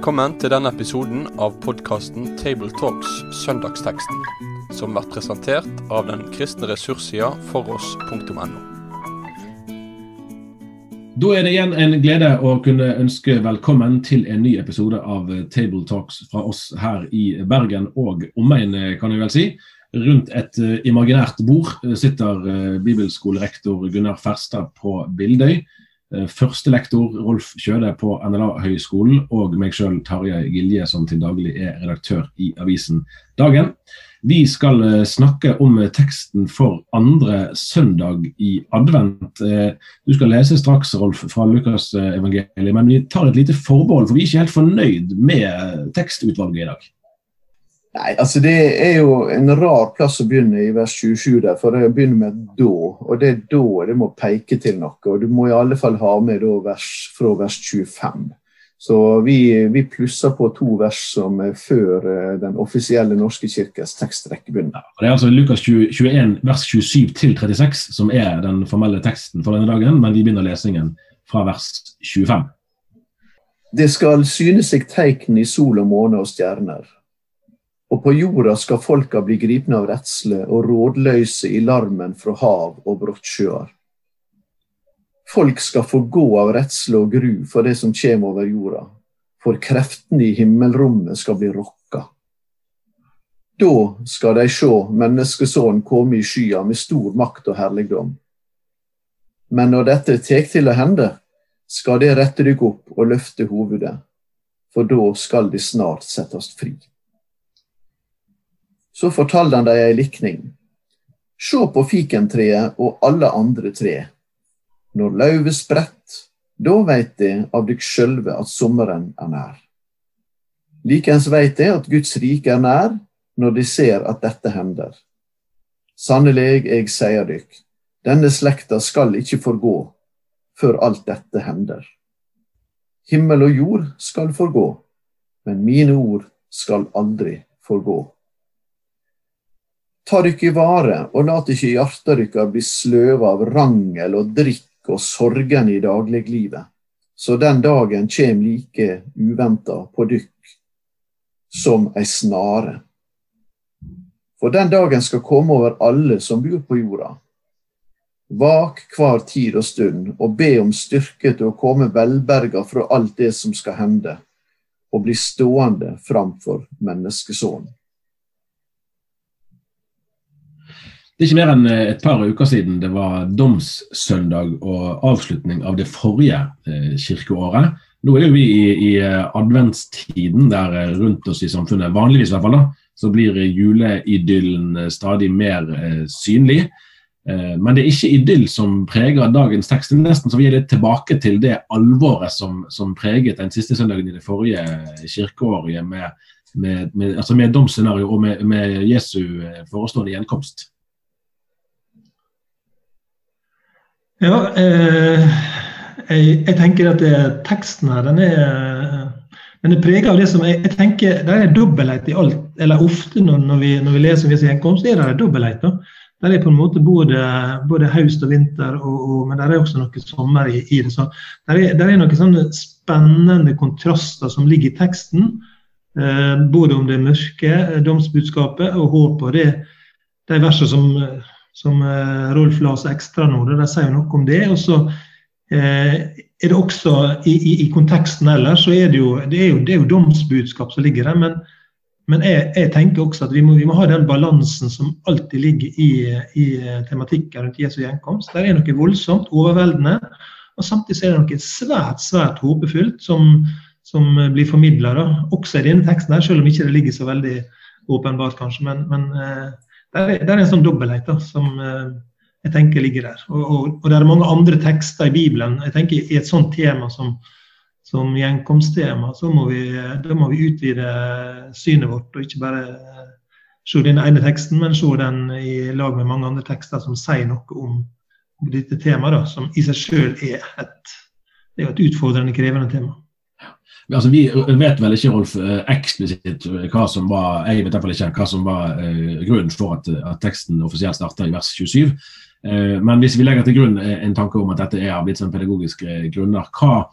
Velkommen til denne episoden av podkasten Tabletalks Søndagsteksten, som blir presentert av den kristne ressurssida foross.no. Da er det igjen en glede å kunne ønske velkommen til en ny episode av Table Talks fra oss her i Bergen og omegn, kan jeg vel si. Rundt et uh, imaginært bord sitter uh, bibelskolerektor Gunnar Ferstad på Bildøy. Uh, Førstelektor Rolf Kjøde på NLA-høgskolen og meg sjøl Tarjei Gilje, som til daglig er redaktør i avisen Dagen. Vi skal snakke om teksten for andre søndag i advent. Du skal lese straks, Rolf, fra Lukas evangeliet, men vi tar et lite forbehold, for vi er ikke helt fornøyd med tekstutvalget i dag. Nei, altså Det er jo en rar plass å begynne i vers 27, der, for det begynner med da. Og det da det må peke til noe. og Du må i alle fall ha med vers, fra vers 25. Så vi, vi, plusser på to vers som er før den offisielle norske kirkes tekstrekke begynner. Det er altså Lukas 20, 21 vers 27 til 36 som er den formelle teksten for denne dagen, men vi begynner lesingen fra vers 25. Det skal syne seg tegn i sol og måne og stjerner. Og på jorda skal folka bli gripne av redsle og rådløse i larmen fra hav og brottsjøer. Folk skal få gå av redsle og gru for det som kommer over jorda, for kreftene i himmelrommet skal bli rokka. Da skal de se menneskesønnen komme i skya med stor makt og herligdom. Men når dette tek til å hende, skal det rette dykk opp og løfte hovedet, for da skal de snart settes fri. Så fortalte han dem ei likning. Se på fikentreet og alle andre tre. Når løvet spredt, da veit de av dykk sjølve at sommeren er nær. Likeens veit de at Guds rike er nær, når de ser at dette hender. Sannelig, jeg sier dykk, denne slekta skal ikke forgå før alt dette hender. Himmel og jord skal forgå, men mine ord skal aldri forgå. Ta dykk i vare, og lat ikke hjarta dykkar bli sløva av rangel og drikk og sorgen i dagliglivet, så den dagen kjem like uventa på dykk som ei snare. For den dagen skal komme over alle som bor på jorda. Vak hver tid og stund, og be om styrke til å komme velberga fra alt det som skal hende, og bli stående framfor menneskesonen. Det er ikke mer enn et par uker siden det var domssøndag og avslutning av det forrige eh, kirkeåret. Nå er vi i, i adventstiden der rundt oss i samfunnet, vanligvis i hvert fall, da, så blir juleidyllen stadig mer eh, synlig. Eh, men det er ikke idyll som preger dagens tekst. Nesten så vi er litt tilbake til det alvoret som, som preget den siste søndagen i det forrige kirkeåret, med, med, med, altså med domsscenario og med, med Jesu forestående gjenkomst. Ja, eh, jeg, jeg, tenker at det, teksten her, den er, den er prega av det som jeg, jeg tenker, Det er dobbelthet i alt. Eller ofte når, når, vi, når vi leser om Jesu gjenkomst, er det dobbelthet. Det er på en måte både, både høst og vinter, og, og, men det er også noe sommer i, i det. Så det er, der er noen sånne spennende kontraster som ligger i teksten. Eh, både om det mørke domsbudskapet og håpet. Det, de versene som som eh, Rolf la oss ekstra nå. Det sier jo noe om det. Og så eh, er det også i, i, i, konteksten ellers så er det jo, det er jo, det er jo domsbudskap som ligger der. Men, men jeg, jeg, tenker også at vi må, vi må, ha den balansen som alltid ligger i, i tematikken rundt Jesu gjenkomst. Der er noe voldsomt, overveldende. Og samtidig er det noe svært svært håpefullt som, som blir formidla, også i denne teksten, her, selv om ikke det ligger så veldig åpenbart, kanskje. Men, men eh, det er, en sånn dobbelthet som eh, jeg tenker ligger der. Og, og, og, det er mange andre tekster i Bibelen. Jeg tenker I et sånt tema som, som gjenkomsttema, så må vi, da må vi utvide synet vårt. Og ikke bare se den ene teksten, men se den i lag med mange andre tekster som sier noe om, dette temaet, som i seg sjøl er er et utfordrende, krevende tema. Altså, vi vet vel ikke Rolf, eh, eksplisitt eh, hva som var jeg vet ikke hva som var eh, grunnen for at, at, teksten offisielt starter i vers 27. Eh, men hvis vi legger til grunn en tanke om at dette er av litt sånn pedagogiske grunner, hva,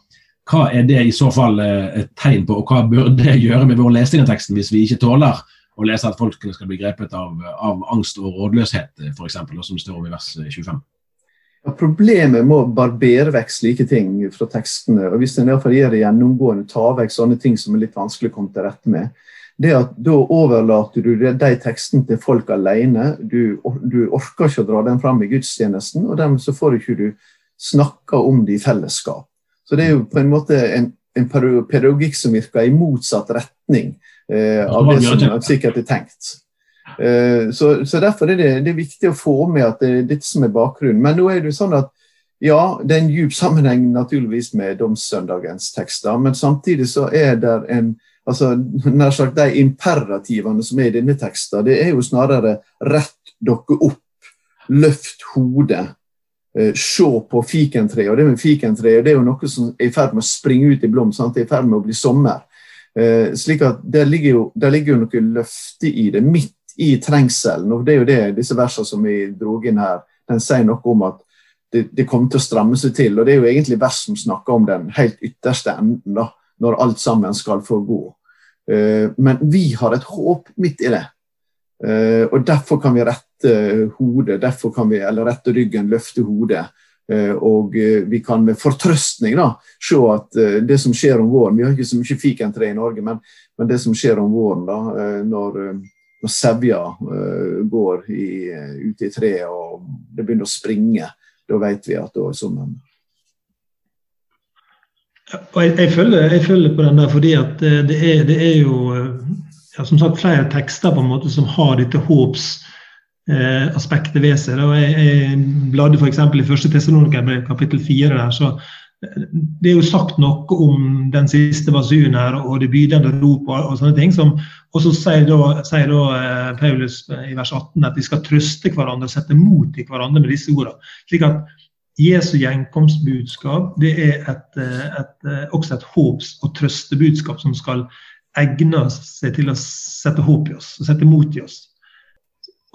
hva er det i så fall et tegn på, og hva bør det gjøre med vår lesing av teksten hvis vi ikke tåler å lese at folk skal bli grepet av, av angst og rådløshet, f.eks., som står om i vers 25? Ja, problemet med å barbere vekk slike ting fra tekstene, og hvis en gjør det gjennomgående, ta vekk sånne ting som er litt vanskelig å komme til rette med, det at da overlater du de tekstene til folk alene. Du, du, orker ikke å dra den fram i gudstjenesten, og dermed så får ikke du snakka om det i fellesskap. Så det er jo på en måte en, en pedagogikk som virker i motsatt retning eh, av det som sikkert er tenkt. Eh, så, så, Derfor er det, det er viktig å få med at det er dette som er bakgrunnen. Men nå er det jo sånn at ja, det er en djup sammenheng naturligvis med domssøndagens tekster, men samtidig så er det en altså, nær sagt De imperativene som er i denne teksten, det er jo snarere rett dere opp, løft hodet, eh, se på fikentreet. Og det med fikentreet det er jo noe som er i ferd med å springe ut i blom. Sant? Det er i ferd med å bli sommer. Eh, slik at Der ligger jo, der ligger jo noe løfte i det, midt i trengselen. og Det er jo det disse versene som vi dro inn her, den sier noe om at det, det, kommer til å stramme seg til. og Det er jo egentlig vers som snakker om den helt ytterste enden, da, når alt sammen skal få gå. Eh, men vi har et håp midt i det. Eh, og derfor kan vi rette hodet, derfor kan vi, eller rette ryggen, løfte hodet. Eh, og vi kan med fortrøstning da, se at det som skjer om våren Vi har ikke så mye fikentre i Norge, men, men, det som skjer om våren, da, når, når sevja går i, ute i treet og det begynner å springe, da vet vi at da er sommeren jeg, jeg, følger, jeg, følger, på den der fordi at eh, det er, det er jo eh, ja, som sagt flere tekster på en måte som har dette håpsaspektet eh, ved seg. Da. jeg, jeg bladde f.eks. i første Tessalonika kapittel fire så eh, det er jo sagt noe om den siste basunen her og det bydende rop og, og, sånne ting. Som, og så sier da, sier da eh, Paulus i vers 18 at vi skal trøste hverandre og sette mot i hverandre med disse ordene. Slik at Jesu gjenkomstbudskap det er et, et, et, eh, også et håps- og trøstebudskap som skal egne seg til å sette håp i oss, og sette mot i oss.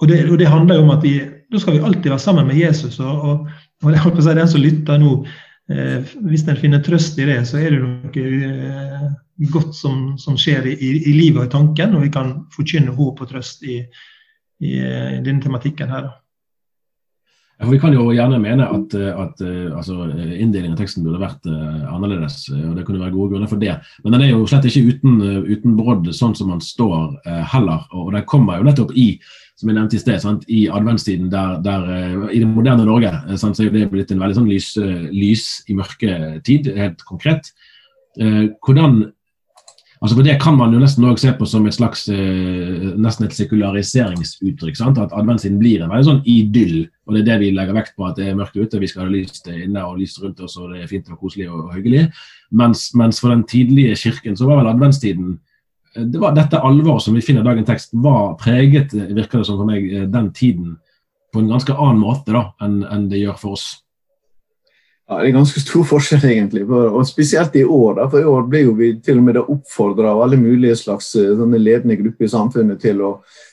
Og det, og det handler jo om at vi, da skal vi alltid være sammen med Jesus. og, og, og er å si, Den som lytter nå, eh, hvis en finner trøst i det, så er det noe eh, godt som, som skjer i, i, livet og i tanken, og vi kan forkynne håp og trøst i, i, i denne tematikken her. da. Vi kan jo gjerne mene at, eh, at eh, altså, inndelingen av teksten burde vært uh, annerledes. og Det kunne være gode grunner for det. Men den er jo slett ikke uten, uten brodd, sånn som man står heller. Og, den kommer jo nettopp i som jeg nevnte i sted, sant? i adventstiden der, der i det moderne Norge sant? så er det blitt en veldig sånn lys, lys i mørketid, helt konkret. hvordan Altså for Det kan man jo nesten også se på som et slags eh, nesten et sekulariseringsuttrykk. sant? At adventstiden blir en veldig sånn idyll. og Det er det vi legger vekt på, at det er mørkt ute, vi skal ha lyst inne og lyst rundt oss, og det er fint og koselig og hyggelig. Mens, mens for den tidlige kirken så var vel adventstiden eh, det var Dette alvoret som vi finner i dagens tekst, var preget, virker det som for meg, eh, den tiden på en ganske annen måte da, enn, enn det gjør for oss. Ja, Det er ganske stor forskjell, egentlig. Og Spesielt i år. Da, for I år ble jo vi til og med oppfordra av alle mulige slags eh, ledende grupper i samfunnet til å,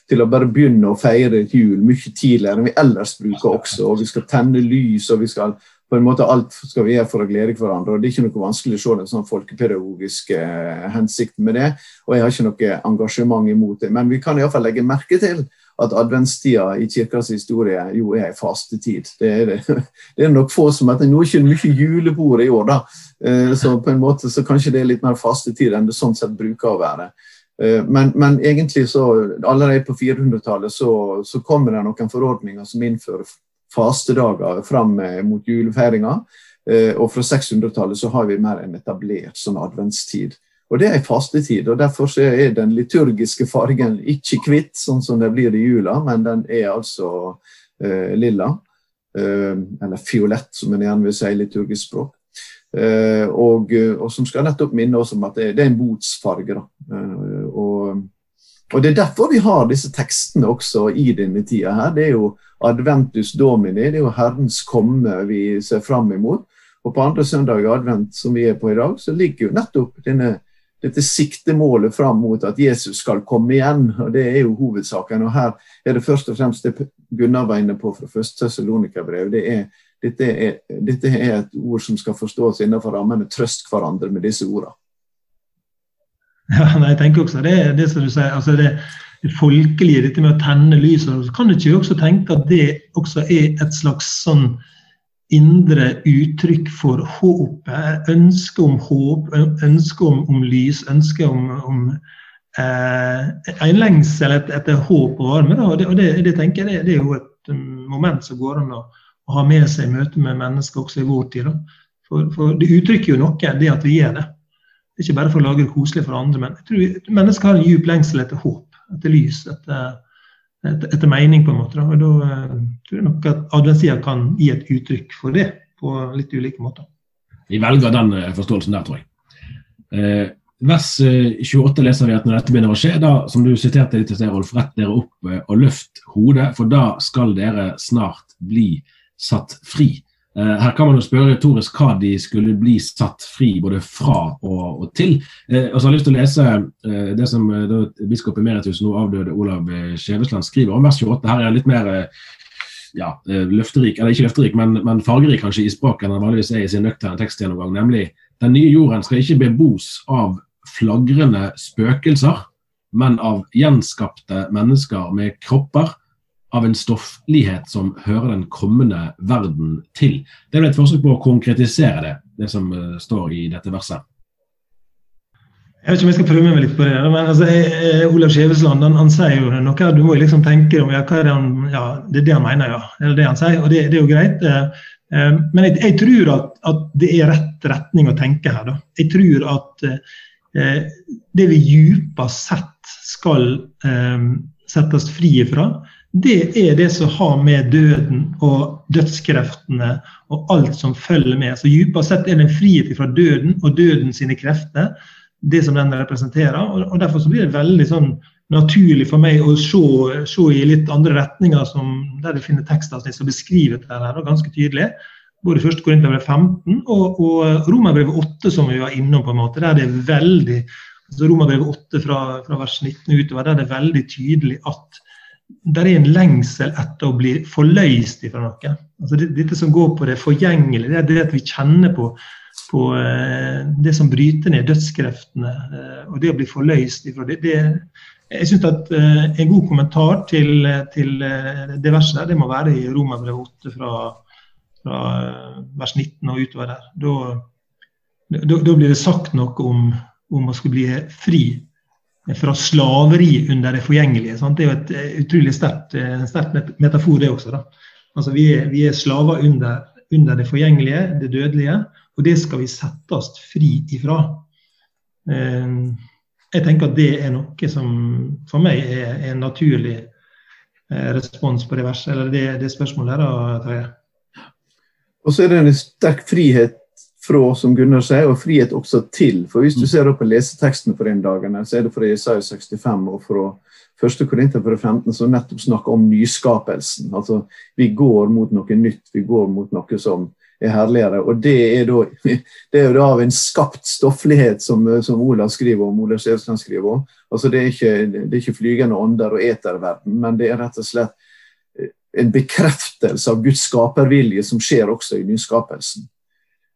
til å, bare begynne å feire jul mye tidligere enn vi ellers bruker også. og Vi skal tenne lys, og vi skal på en måte alt skal vi gjøre for å glede hverandre. og Det er ikke noe vanskelig å se den sånn folkepedagogiske eh, hensikten med det. Og jeg har ikke noe engasjement imot det. Men vi kan iallfall legge merke til at adventstida i kirkas historie jo er ei fastetid. Det er, det. det er nok få som at det er ikke mye julebord i år, da. Eh, så på en måte så kanskje det er litt mer fastetid enn det sånn sett bruker å være. Eh, men, men egentlig så, allerede på 400-tallet så, så, kommer det noen forordninger som innfører fastedager fram mot julefeiringa. Eh, og fra 600-tallet så har vi mer enn etablert sånn adventstid. Og Det er fastetid, og derfor er den liturgiske fargen ikke hvitt, sånn som det blir i jula, men den er altså eh, lilla. Eh, eller fiolett, som en gjerne vil si i liturgisk språk. Eh, og, og, som skal nettopp minne oss om at det, det er en botsfarge. Eh, og, og, Det er derfor vi har disse tekstene også i denne tida. her. Det er jo Adventus Domini, det er jo Herrens komme vi ser fram imot. Og på andre søndag i advent, som vi er på i dag, så ligger jo nettopp denne dette siktemålet fram mot at Jesus skal komme igjen. og Det er jo hovedsaken. og Her er det først og fremst det Gunnar var inne på fra første Tessalonika-brev. Det dette dette er et ord som skal forstås innenfor rammene trøst hverandre med disse ordene. Ja, nei, jeg tenker også det, det som du sier, altså det, det folkelige, dette med å tenne lyset. Kan du ikke også tenke at det også er et slags sånn indre uttrykk for håpet. Ønske om håp, ønske om, om lys, ønske om, om eh, en lengsel etter, etter håp og varme. Og, det, det, det, tenker jeg det, er jo et moment som går an å, å, ha med seg i møte med mennesker også i vår tid. For, for, det uttrykker jo noe, det at vi gjør det. Er ikke bare for å lage det koselig for andre, men jeg tror mennesker har en djup lengsel etter håp, etter lys, etter, etter, etter mening. på en måte. Og da uh, tror jeg nok at adventstida kan gi et uttrykk for det på litt ulike måter. Vi velger den eh, forståelsen der, tror jeg. Eh, vers 28 leser vi at når dette begynner å skje, da, som du siterte litt i sted, Rolf, rett dere opp og løft hodet, for da skal dere snart bli satt fri. Eh, her kan man jo spørre retorisk hva de skulle bli satt fri både fra og, og til. Eh, og så har jeg lyst til å lese eh, det som da, biskop emeritus, nå avdøde Olav Skjevesland, skriver om vers 28. Her er litt mer ja, løfterik, eller ikke løfterik, men, men fargerik kanskje i språket enn han vanligvis er i sin nøkterne tekstgjennomgang. Nemlig den nye jorden skal ikke bebos av flagrende spøkelser, men av gjenskapte mennesker med kropper av en stofflighet som hører den kommende verden til. Det er vel et forsøk på å konkretisere det, det som uh, står i dette verset. Jeg vet ikke om jeg skal prøve meg litt på det. men altså, eh, Olav Skjevesland han, han, sier jo noe. Du må liksom tenke om ja, hva er det han ja, det er det han mener, ja. Det er det han sier, og det, det er jo greit. Eh, eh, men jeg, jeg tror at, at, det er rett retning å tenke her. Da. Jeg tror at eh, det vi djupest sett skal eh, settes fri ifra, det er det som har med døden og dødskreftene og alt som følger med. Så dypere sett er det en frihet fra døden og døden sine krefter, det som den representerer. og Derfor så blir det veldig sånn naturlig for meg å se, se i litt andre retninger, som, der du finner tekstavsnitt som beskriver dette her, ganske tydelig. Både 1. Korinterbrev 15 og, og Romerbrevet 8, som vi var innom. på en måte, der det er veldig, altså Romerbrevet 8 fra, fra vers 19 utover, der det er veldig tydelig at det er en lengsel etter å bli forløst fra noe. Altså det, dette som går på det forgjengelige, det er det at vi kjenner på, på eh, det som bryter ned dødskreftene, eh, og det å bli forløst ifra det. det jeg synes at eh, En god kommentar til, til det verset der, det må være i Romerbrevet 8 fra, fra, vers 19 og utover der. Da, da, da blir det sagt noe om, om å skulle bli fri fra slaveri under det forgjengelige. Sant? Det er jo et eh, utrolig sterkt, eh, metafor, det også. Da. Altså, vi, er, vi er slaver under, under, det forgjengelige, det dødelige, og det skal vi sette oss fri ifra. Eh, jeg tenker at det er noe som for meg er en naturlig respons på det verset, eller det, det spørsmålet her. Da, Og så er det en sterk frihet fra, som Gunnar sier, og frihet også til. For Hvis du mm. ser på leseteksten for den dagen, så er det fra Jesaja 65 og fra 1. Korinter 15 som nettopp snakker om nyskapelsen. Altså, Vi går mot noe nytt, vi går mot noe som er herligere. Og det er, da, det er jo da av en skapt stofflighet, som, som Olav skriver om. Olav Sjøsland skriver om. Altså, det, er ikke, det er ikke flygende ånder og eterverden, men det er rett og slett en bekreftelse av Guds skapervilje som skjer også i nyskapelsen.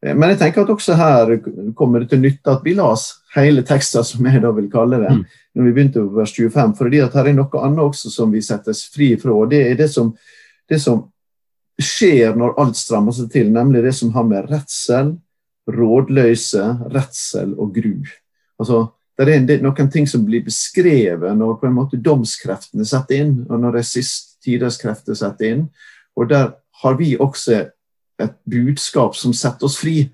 Eh, men jeg tenker at også her kommer det til nytte at vi las hele teksten, som jeg da vil kalle det, mm. når vi begynte på vers 25. fordi at her er noe annet også som vi settes fri fra. og Det er det som, det som skjer når alt strammer seg til, nemlig det som har med redsel, rådløse, redsel og gru. Altså, det er, noen ting som blir beskrevet når på en måte domskreftene setter inn, og når de siste tiders krefter setter inn. Og der har vi også et budskap som setter oss fri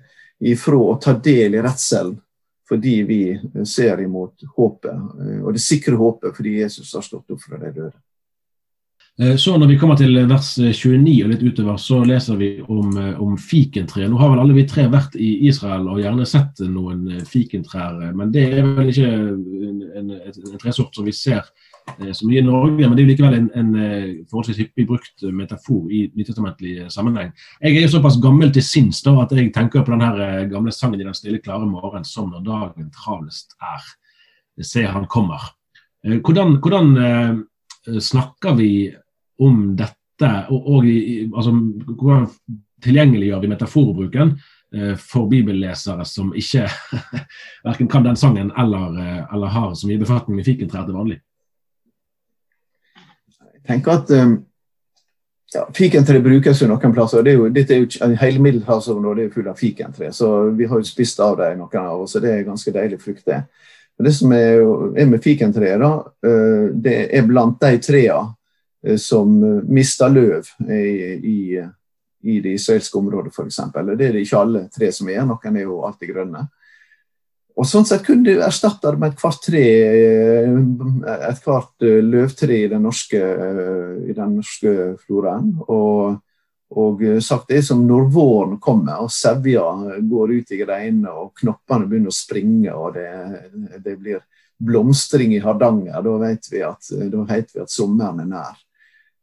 ifra å ta del i redselen fordi vi ser imot håpet, eh, og det sikre håpet fordi Jesus har stått opp fra de døde. Eh, så Når vi kommer til vers 29 og litt utover, så leser vi om, eh, om fikentre. Nå har vel alle vi tre vært i Israel og gjerne sett noen fikentrær, men det er vel ikke en, en, en tresort som vi ser Eh, så mye i Norge, men det er jo likevel en, en eh, forholdsvis hyppig brukt metafor i nytestamentlig sammenheng. Jeg er jo såpass gammel til sinns da, at jeg tenker på den eh, gamle sangen i Den stille, klare morgen som når dagen travlest er. Se, han kommer. Hvordan, hvordan snakker vi om dette? Og, og altså, hvordan tilgjengeliggjør vi metaforbruken eh, for bibellesere som ikke verken kan den sangen eller, eh, eller har så mye befatning med fikentrær til vanlig? Jeg tenker at um, ja, Fikentre brukes jo noen plasser. Det er jo, dette er jo, hele middelhavsområdet er full av fikentre, så vi har jo spist av dem noen av oss. og Det er ganske deilig frukt, det. Det som er, med fikentreet, det er blant de trærne Eh, som eh, mister løv i, i, i det israelske området, f.eks. Det er det ikke alle tre som er, noen er jo alltid grønne. Og Sånn sett kunne du erstatte det med ethvert tre, eh, et hvert løvtre i den norske, i den norske floraen. Og, og sagt det som når våren kommer og sevja går ut i greinene og knoppene begynner å springe og det, det blir blomstring i Hardanger, da vet vi at, da vet vi at sommeren er nær.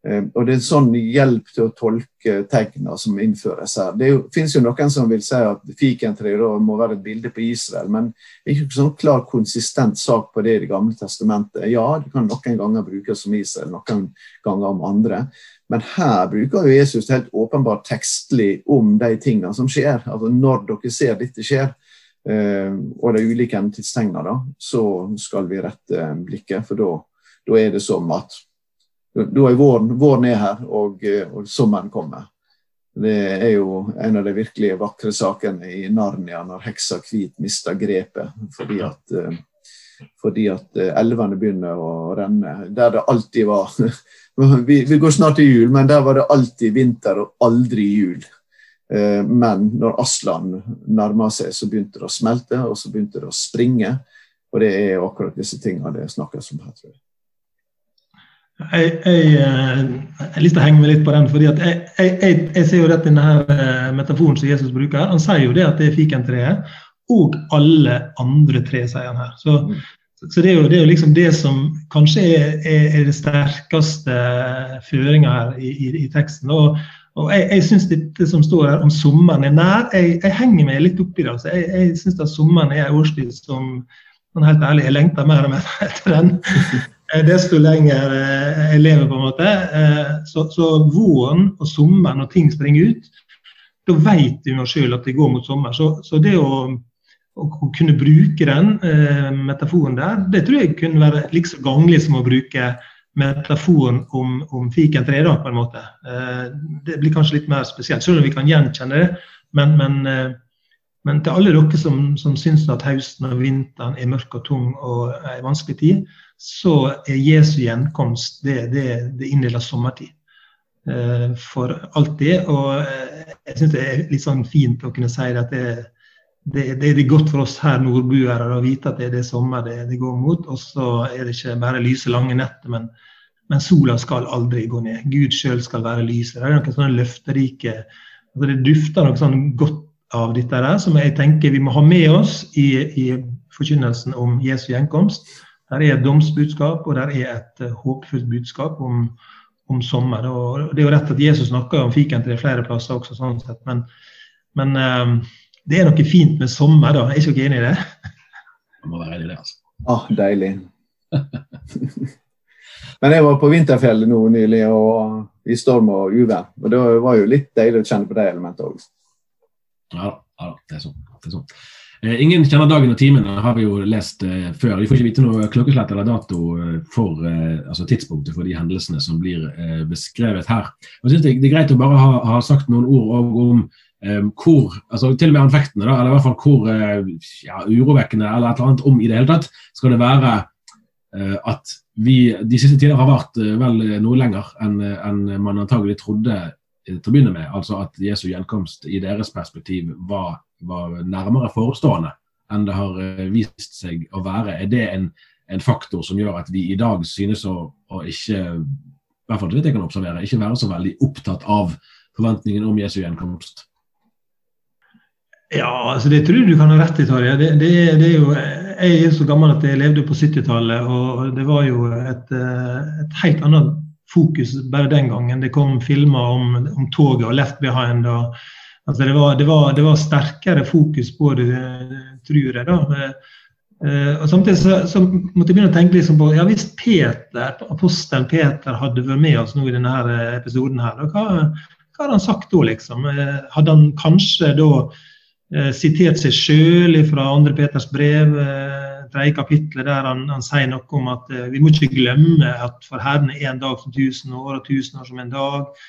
Eh, og Det er sånn hjelp til å tolke tegnene som innføres her. Det fins noen som vil si at fikentreet må være et bilde på Israel, men det er ikke sånn klar, konsistent sak på det i Det gamle testamentet. Ja, det kan noen ganger brukes som Israel, noen ganger om andre. Men her bruker jo Jesus helt åpenbart tekstlig om de tingene som skjer. Altså Når dere ser dette skjer, eh, og de ulike endetidstegnene, så skal vi rette blikket. For da er det som at da er våren, våren er her, og, eh, og, sommeren kommer. Det er jo en av de virkelig vakre sakene i Narnia, når heksa Hvit mister grepet fordi at, eh, fordi at eh, elvene begynner å renne. Der det alltid var vi, vi, går snart til jul, men der var det alltid vinter og aldri jul. Men når Aslan nærma seg, så begynte det å smelte, og så begynte det å springe. Og det er akkurat disse tingene det snakkes om her, tror jeg. Jeg, jeg, eh, jeg, har lyst til å henge meg litt på den. fordi jeg, jeg, jeg, ser jo at denne her eh, metaforen som Jesus bruker. Han sier jo det at det er fikentreet og alle andre tre, sier han her. Så, så det, er jo, det, er jo, liksom det som kanskje er, er, er det sterkeste føringa her i, i, i, teksten. Og, og jeg, jeg syns dette som står her om sommeren er nær, jeg, henger meg litt oppi det. Altså. Jeg, jeg syns sommeren er en årstid som sånn helt ærlig, jeg lengter mer og mer etter den. Eh, desto lenger eh, jeg lever, på en måte. Eh, så, så våren og sommeren, når ting springer ut, da vet vi sjøl at det går mot sommer. Så, så det å, å, kunne bruke den eh, metaforen der, det tror jeg kunne være like ganglig som å bruke metaforen om, om fikentre, da, på en måte. Eh, det blir kanskje litt mer spesielt, selv om vi kan gjenkjenne det. Men, men, eh, men til alle dere som, som syns at høsten og vinteren er mørk og tung og en vanskelig tid, så er Jesu gjenkomst det, det, det inndeler sommertid. Eh, for alltid. Og eh, jeg syns det er litt sånn fint å kunne si at det, det, det er godt for oss her nordbuere å vite at det, er det sommer det, det går mot. Og så er det ikke bare lyse, lange netter, men, men sola skal aldri gå ned. Gud sjøl skal være lyset. Det er noen sånne løfterike altså Det dufter noe sånn godt av dette der, som jeg tenker vi må ha med oss i, i forkynnelsen om Jesu gjenkomst. Der er et domsbudskap, og der er et uh, håpfullt budskap om, om, sommer. Og det er jo rett at Jesus snakker om fiken til flere plasser også, sånn sett. men, men um, det er noe fint med sommer, da. Jeg Er ikke dere enig i det? Jeg må være enig i det, altså. Ah, deilig. men jeg var på Vinterfjellet nå nylig, og i storm og uvær. Og det var jo litt deilig å kjenne på det elementet òg. Ja, ja, det er sånn. Det er sånn. Eh, ingen kjenner dagen og timen, har vi jo lest eh, før. Vi får ikke vite noe klokkeslett eller dato eh, for altså tidspunktet for de hendelsene som blir beskrevet her. Jeg synes Det er greit å bare ha, ha sagt noen ord om um, hvor altså Til og med anfektene, da, eller i hvert fall hvor ja, urovekkende eller et eller annet om i det hele tatt skal det være at vi de siste tider har vært vel noe lenger enn en man antagelig trodde til å begynne med. Altså at Jesu gjenkomst i deres perspektiv var var nærmere forestående enn det har eh, vist seg å være. Er det en, en faktor som gjør at vi i dag synes å, å ikke i hvert fall det jeg kan observere, ikke være så veldig opptatt av forventningen om Jesu gjenkomst? Ja, altså det tror jeg du kan ha rett i, Tarjei. Det, det, det, jeg er så gammel at jeg levde på 70-tallet, og det var jo et, eh, et, helt annet fokus bare den gangen. Det kom filmer om, om toget og Left Behind. og Altså det, var, det, var, det, var, sterkere fokus på det, tror jeg. da. Eh, og Samtidig så, så, måtte jeg begynne å tenke liksom på ja hvis Peter, apostelen Peter hadde vært med oss nå i denne episoden, her, hva, hva hadde han sagt da, liksom? Eh, hadde han kanskje da eh, sitert seg sjøl fra andre Peters brev, eh, tredje kapittelet, der han, han, sier noe om at eh, vi må ikke glemme at for Herren er en dag som tusen år, og tusen år som en dag.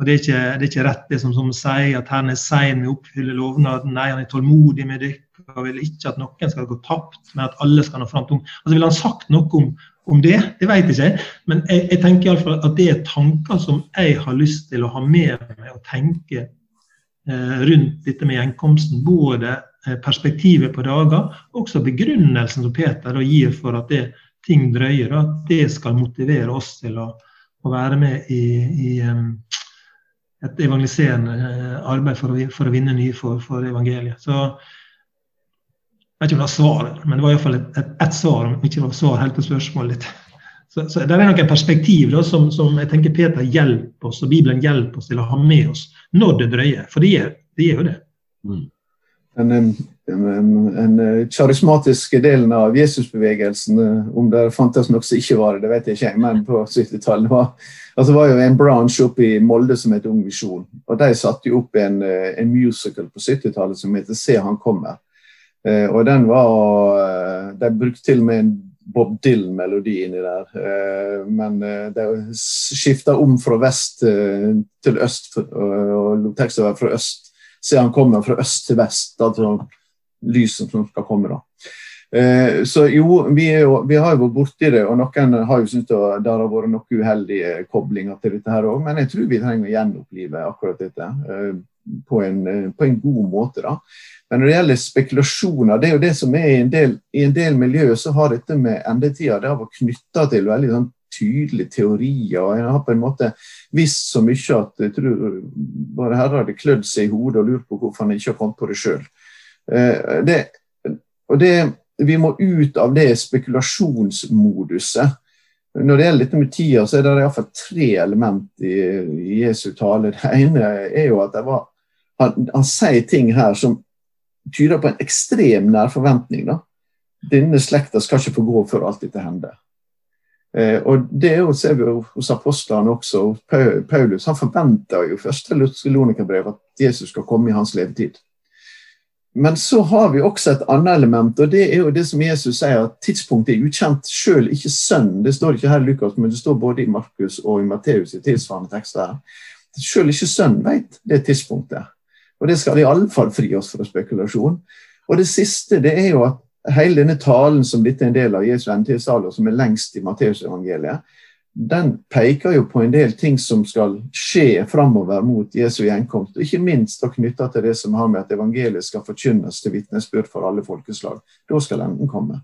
Og Det er ikke, det er ikke rett det som, som sier at Herren er sein med å oppfylle lovnaden. Nei, han er tålmodig med dere og vil ikke at noen skal gå tapt, men at alle skal nå fram til. Altså, Ville han sagt noe om, om det? Det vet jeg ikke. Men jeg, jeg tenker iallfall at det er tanker som jeg har lyst til å ha med meg og tenke eh, rundt dette med gjenkomsten. Både perspektivet på dager, også begrunnelsen som Peter da, gir for at det, ting drøyer. At det skal motivere oss til å, å være med i, i et evangeliserende eh, arbeid for å, for å vinne nye for, for, evangeliet. Så Jeg vet ikke om det var svaret, men det var iallfall ett et, et svar, om ikke det var svar helt på spørsmålet ditt. Så, så Det er noen perspektiv da, som, som, jeg tenker Peter hjelper oss, og Bibelen hjelper oss til å ha med oss når det drøyer. For det gjør det. jo det. Mm. En, den, en, karismatiske delen av Jesusbevegelsen, eh, om det fantes noe som ikke var det, det vet jeg ikke, men på 70-tallet var, altså var jo en branch oppe i Molde som het Ung Visjon. og De satte jo opp en, eh, en musical på 70-tallet som heter 'Se han kommer'. Eh, og den var De brukte til og med en Bob Dylan-melodi inni der. Men de skifta om fra vest til øst, og lot teksten være fra øst. Se han kommer fra øst til vest. altså lyset som skal komme. da. Eh, så jo, vi, jo, vi, har jo vært borti det, og noen har jo syntes det, det har vært noen uheldige koblinger til dette her òg, men jeg tror vi trenger å gjenopplive akkurat dette eh, på, en, på, en, god måte. da. Men når det gjelder spekulasjoner, det er jo det som er i en del, i en del miljøer så har dette med endetida det har vært knytta til veldig sånn tydelige teorier. og En har på en måte visst så mye at jeg tror bare herrer hadde klødd seg i hodet og lurt på hvorfor han ikke har kommet på det sjøl. Eh, vi må ut av det spekulasjonsmoduset. Når det gjelder dette med tida, så er det iallfall tre element i, i, Jesu tale. Det ene er jo at var, han, han, sier ting her som tyder på en ekstrem nærforventning. Da. Denne slekta skal ikke få gå før alt dette hender. Eh, og Det ser vi hos apostlene også. Paulus han forventer jo først til Lutherlonika-brevet at Jesus skal komme i hans levetid. Men så har vi også et annet element, og det er jo det som Jesus sier, at tidspunktet er ukjent, selv ikke sønnen. Det står ikke her i Lukas, men det står både i Markus og i Matteus i tilsvarende tekster. Selv ikke sønnen vet det tidspunktet. Og det skal i alle fall fri oss fra spekulasjon. Og det siste det er jo at hele denne talen som dette er en del av Jesu endetidstale, og som er lengst i Matteusevangeliet, den peker jo på en del ting som skal skje framover mot Jesu gjenkomst. Ikke minst knytta til det som har med at evangeliet skal forkynnes til vitnesbyrd for alle folkeslag. Da skal enden komme.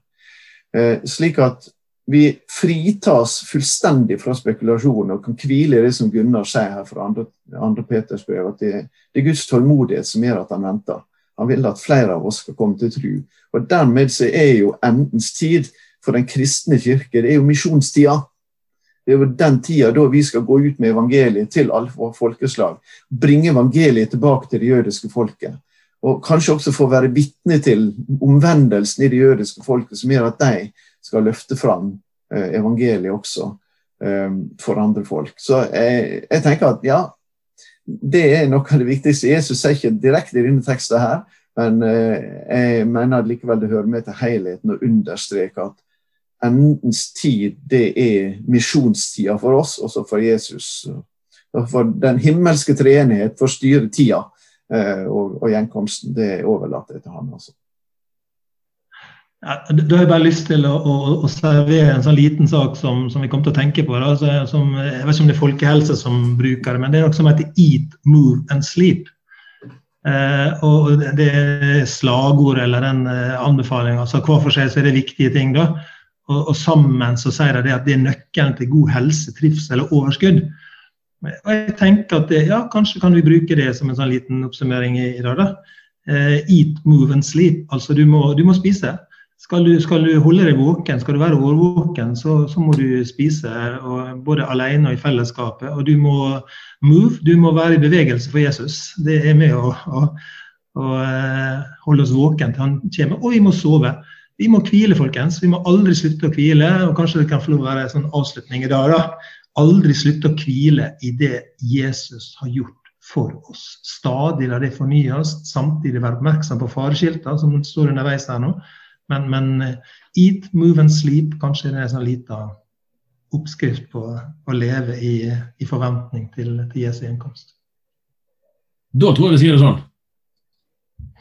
Eh, slik at vi fritas fullstendig fra spekulasjon og kan hvile i det som Gunnar sier her fra andre, andre Peters brev, at det, det, er Guds tålmodighet som gjør at han venter. Han vil at flere av oss skal komme til tro. Og Dermed så er jo endens tid for den kristne kirke det er jo misjonstida. Det er jo den tida da vi skal gå ut med evangeliet til alle folkeslag. Bringe evangeliet tilbake til det jødiske folket. Og kanskje også få være vitne til omvendelsen i det jødiske folket, som gjør at de skal løfte fram eh, evangeliet også eh, for andre folk. Så jeg, jeg, tenker at ja, det er noe av det viktigste. Jesus sier ikke direkte i denne teksten her, men eh, jeg mener likevel det hører med til helheten å understreke at endens tid, det er misjonstida for oss, også for Jesus. For den himmelske treenighet får styre tida eh, og, gjenkomsten. Det er overlatt til han. altså. Ja, da har jeg bare lyst til å, å, å, servere en sånn liten sak som, som vi kom til å tenke på. Altså, som, jeg vet ikke om det er folkehelse som bruker det, men det er noe som heter 'eat, move and sleep'. Eh, og Det er slagord eller den eh, anbefalinga. Altså, hver for seg så er det viktige ting. da. Og, og, sammen så sier de at det er nøkkelen til god helse, trivsel og overskudd. Og jeg tenker at det, ja, Kanskje kan vi bruke det som en sånn liten oppsummering i, i dag. da. Eh, eat, move and sleep. Altså du må, du må spise. Skal du, skal du, holde deg våken, skal du være årvåken, så, så må du spise. både alene og i fellesskapet. Og du må move, du må være i bevegelse for Jesus. Det er med å, å, å uh, holde oss våken til han kommer. Og vi må sove. Vi må hvile, folkens. Vi må aldri slutte å hvile. og Kanskje det kan få lov å være en sånn avslutning i dag. da. Aldri slutte å hvile i det Jesus har gjort for oss. Stadig la det fornyes, samtidig være oppmerksom på fareskiltene som står underveis her nå. Men, men eh, eat, move and sleep, kanskje det er en sånn liten oppskrift på å leve i, i forventning til, til Jesu gjenkomst. Da tror jeg vi sier det sånn.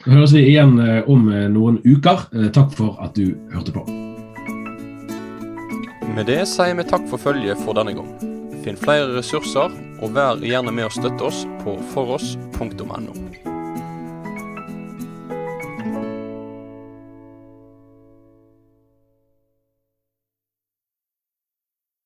Da høres vi igjen eh, om eh, noen uker. Takk for at du hørte på. Med det sier vi takk for følget for denne gang. Finn flere ressurser, og vær gjerne med å støtte oss på foross.no.